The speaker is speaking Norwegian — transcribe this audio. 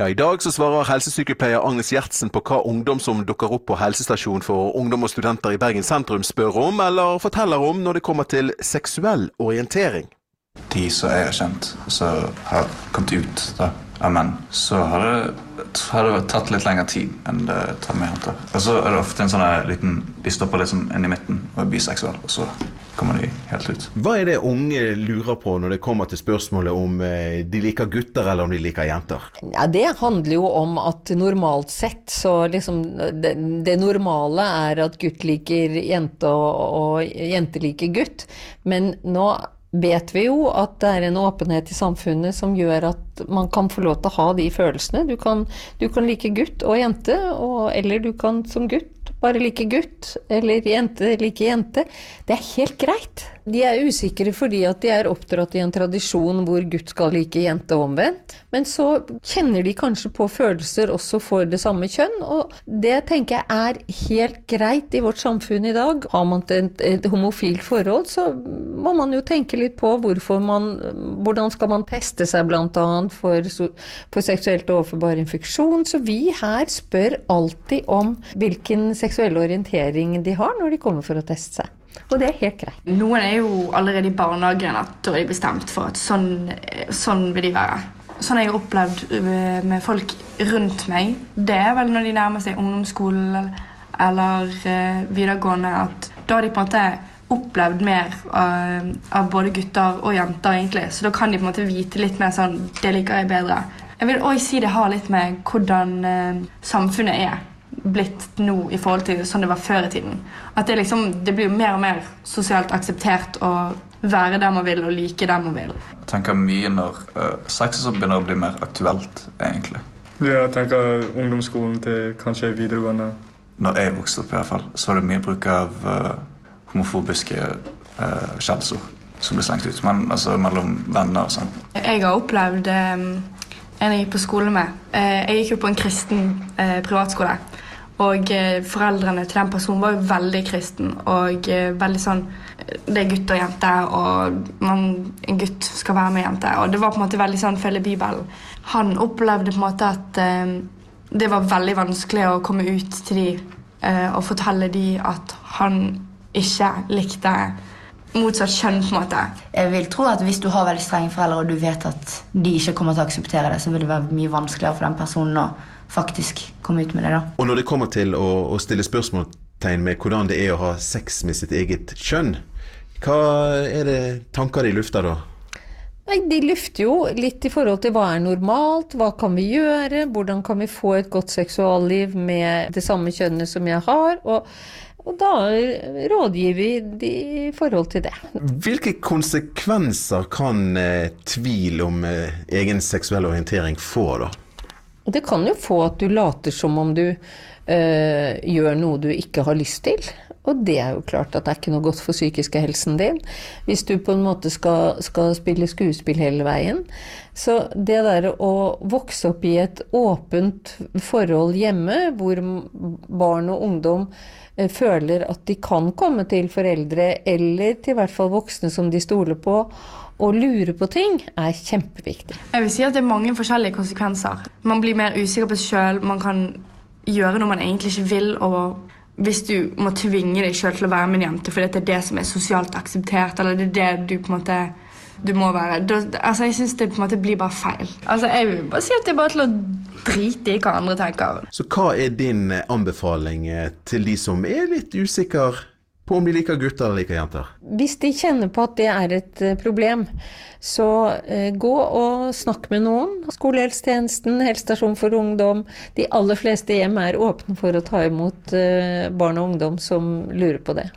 Ja, I dag så svarer helsesykepleier Agnes Gjertsen på hva ungdom som dukker opp på helsestasjon for ungdom og studenter i Bergen sentrum spør om, eller forteller om når det kommer til seksuell orientering. De som jeg har kjent, som har kommet ut da, av menn, så har det, har det tatt litt lengre tid enn det tar med jenter. Og så er det ofte en sånn liten De stopper sånn inn i midten og er biseksuelle, og så kommer de helt ut. Hva er det unge lurer på når det kommer til spørsmålet om eh, de liker gutter eller om de liker jenter? Ja, Det handler jo om at normalt sett så liksom Det, det normale er at gutt liker jente og, og jente liker gutt. Men nå vet vi jo at det er en åpenhet i samfunnet som gjør at man kan få lov til å ha de følelsene. Du kan, du kan like gutt og jente, og, eller du kan som gutt bare like gutt, eller jente like jente. Det er helt greit. De er usikre fordi at de er oppdratt i en tradisjon hvor gutt skal like jente omvendt. Men så kjenner de kanskje på følelser også for det samme kjønn, og det tenker jeg er helt greit i vårt samfunn i dag. Har man et, et homofilt forhold, så må man jo tenke litt på man Hvordan skal man teste seg bl.a. For, for seksuelt overførbar infeksjon? Så vi her spør alltid om hvilken seksuell orientering de har når de kommer for å teste seg. Og det er helt greit. Noen er jo allerede i barnehagen at da er de bestemt for at sånn, sånn vil de være. Sånn jeg opplevd øh, med folk rundt meg, det er vel når de nærmer seg ungdomsskolen eller uh, videregående, at da har de på en måte opplevd mer av, av både gutter og jenter, egentlig. Så da kan de på en måte vite litt mer sånn Det liker jeg bedre. Jeg vil òg si det har litt med hvordan samfunnet er blitt nå i forhold til sånn det var før i tiden. At det, liksom, det blir mer og mer sosialt akseptert å være der man vil og like der man vil. Jeg tenker mye når uh, sex begynner å bli mer aktuelt, egentlig. Ja, jeg tenker ungdomsskolen til kanskje videregående. Når jeg vokste opp, i hvert fall, så var det mye bruk av uh, homofobiske uh, skjellsord som ble slengt ut. Men altså mellom venner og sånn. Jeg har opplevd um, en jeg gikk på skole med. Uh, jeg gikk jo på en kristen privatskole. Og eh, foreldrene til den personen var jo veldig kristen og eh, veldig sånn Det er gutt og jente, og man, en gutt skal være med jente. Og det var på en måte veldig sånn følge Bibelen. Han opplevde på en måte at eh, det var veldig vanskelig å komme ut til de eh, og fortelle de at han ikke likte motsatt kjønn. på en måte. Jeg vil tro at Hvis du har veldig strenge foreldre og du vet at de ikke kommer til å akseptere det, så vil det være mye vanskeligere for den personen å faktisk komme ut med det. da. Og når det kommer til å, å stille spørsmålstegn med hvordan det er å ha sex med sitt eget kjønn, hva er det tanker de lufter da? Nei, De lufter jo litt i forhold til hva er normalt, hva kan vi gjøre, hvordan kan vi få et godt seksualliv med det samme kjønnet som jeg har. og og da rådgir vi de i forhold til det. Hvilke konsekvenser kan eh, tvil om eh, egen seksuell orientering få, da? Det kan jo få at du later som om du eh, gjør noe du ikke har lyst til. Og det er jo klart at det er ikke noe godt for psykiske helsen din. Hvis du på en måte skal, skal spille skuespill hele veien. Så det der å vokse opp i et åpent forhold hjemme, hvor barn og ungdom øh, føler at de kan komme til foreldre, eller til hvert fall voksne som de stoler på, og lure på ting er kjempeviktig. Jeg vil si at Det er mange forskjellige konsekvenser. Man blir mer usikker på seg sjøl. Man kan gjøre noe man egentlig ikke vil. og Hvis du må tvinge deg sjøl til å være med en jente fordi det er det som er sosialt akseptert, eller det er det du på en måte du må være da, altså Jeg syns det på en måte blir bare feil. Altså Jeg vil bare si at det er bare til å drite i hva andre tenker. Så hva er din anbefaling til de som er litt usikre på om de liker gutter eller liker jenter? Hvis de kjenner på at det er et eh, problem, så eh, gå og snakk med noen. Skolehelsetjenesten, helsestasjon for ungdom. De aller fleste hjem er åpne for å ta imot eh, barn og ungdom som lurer på det.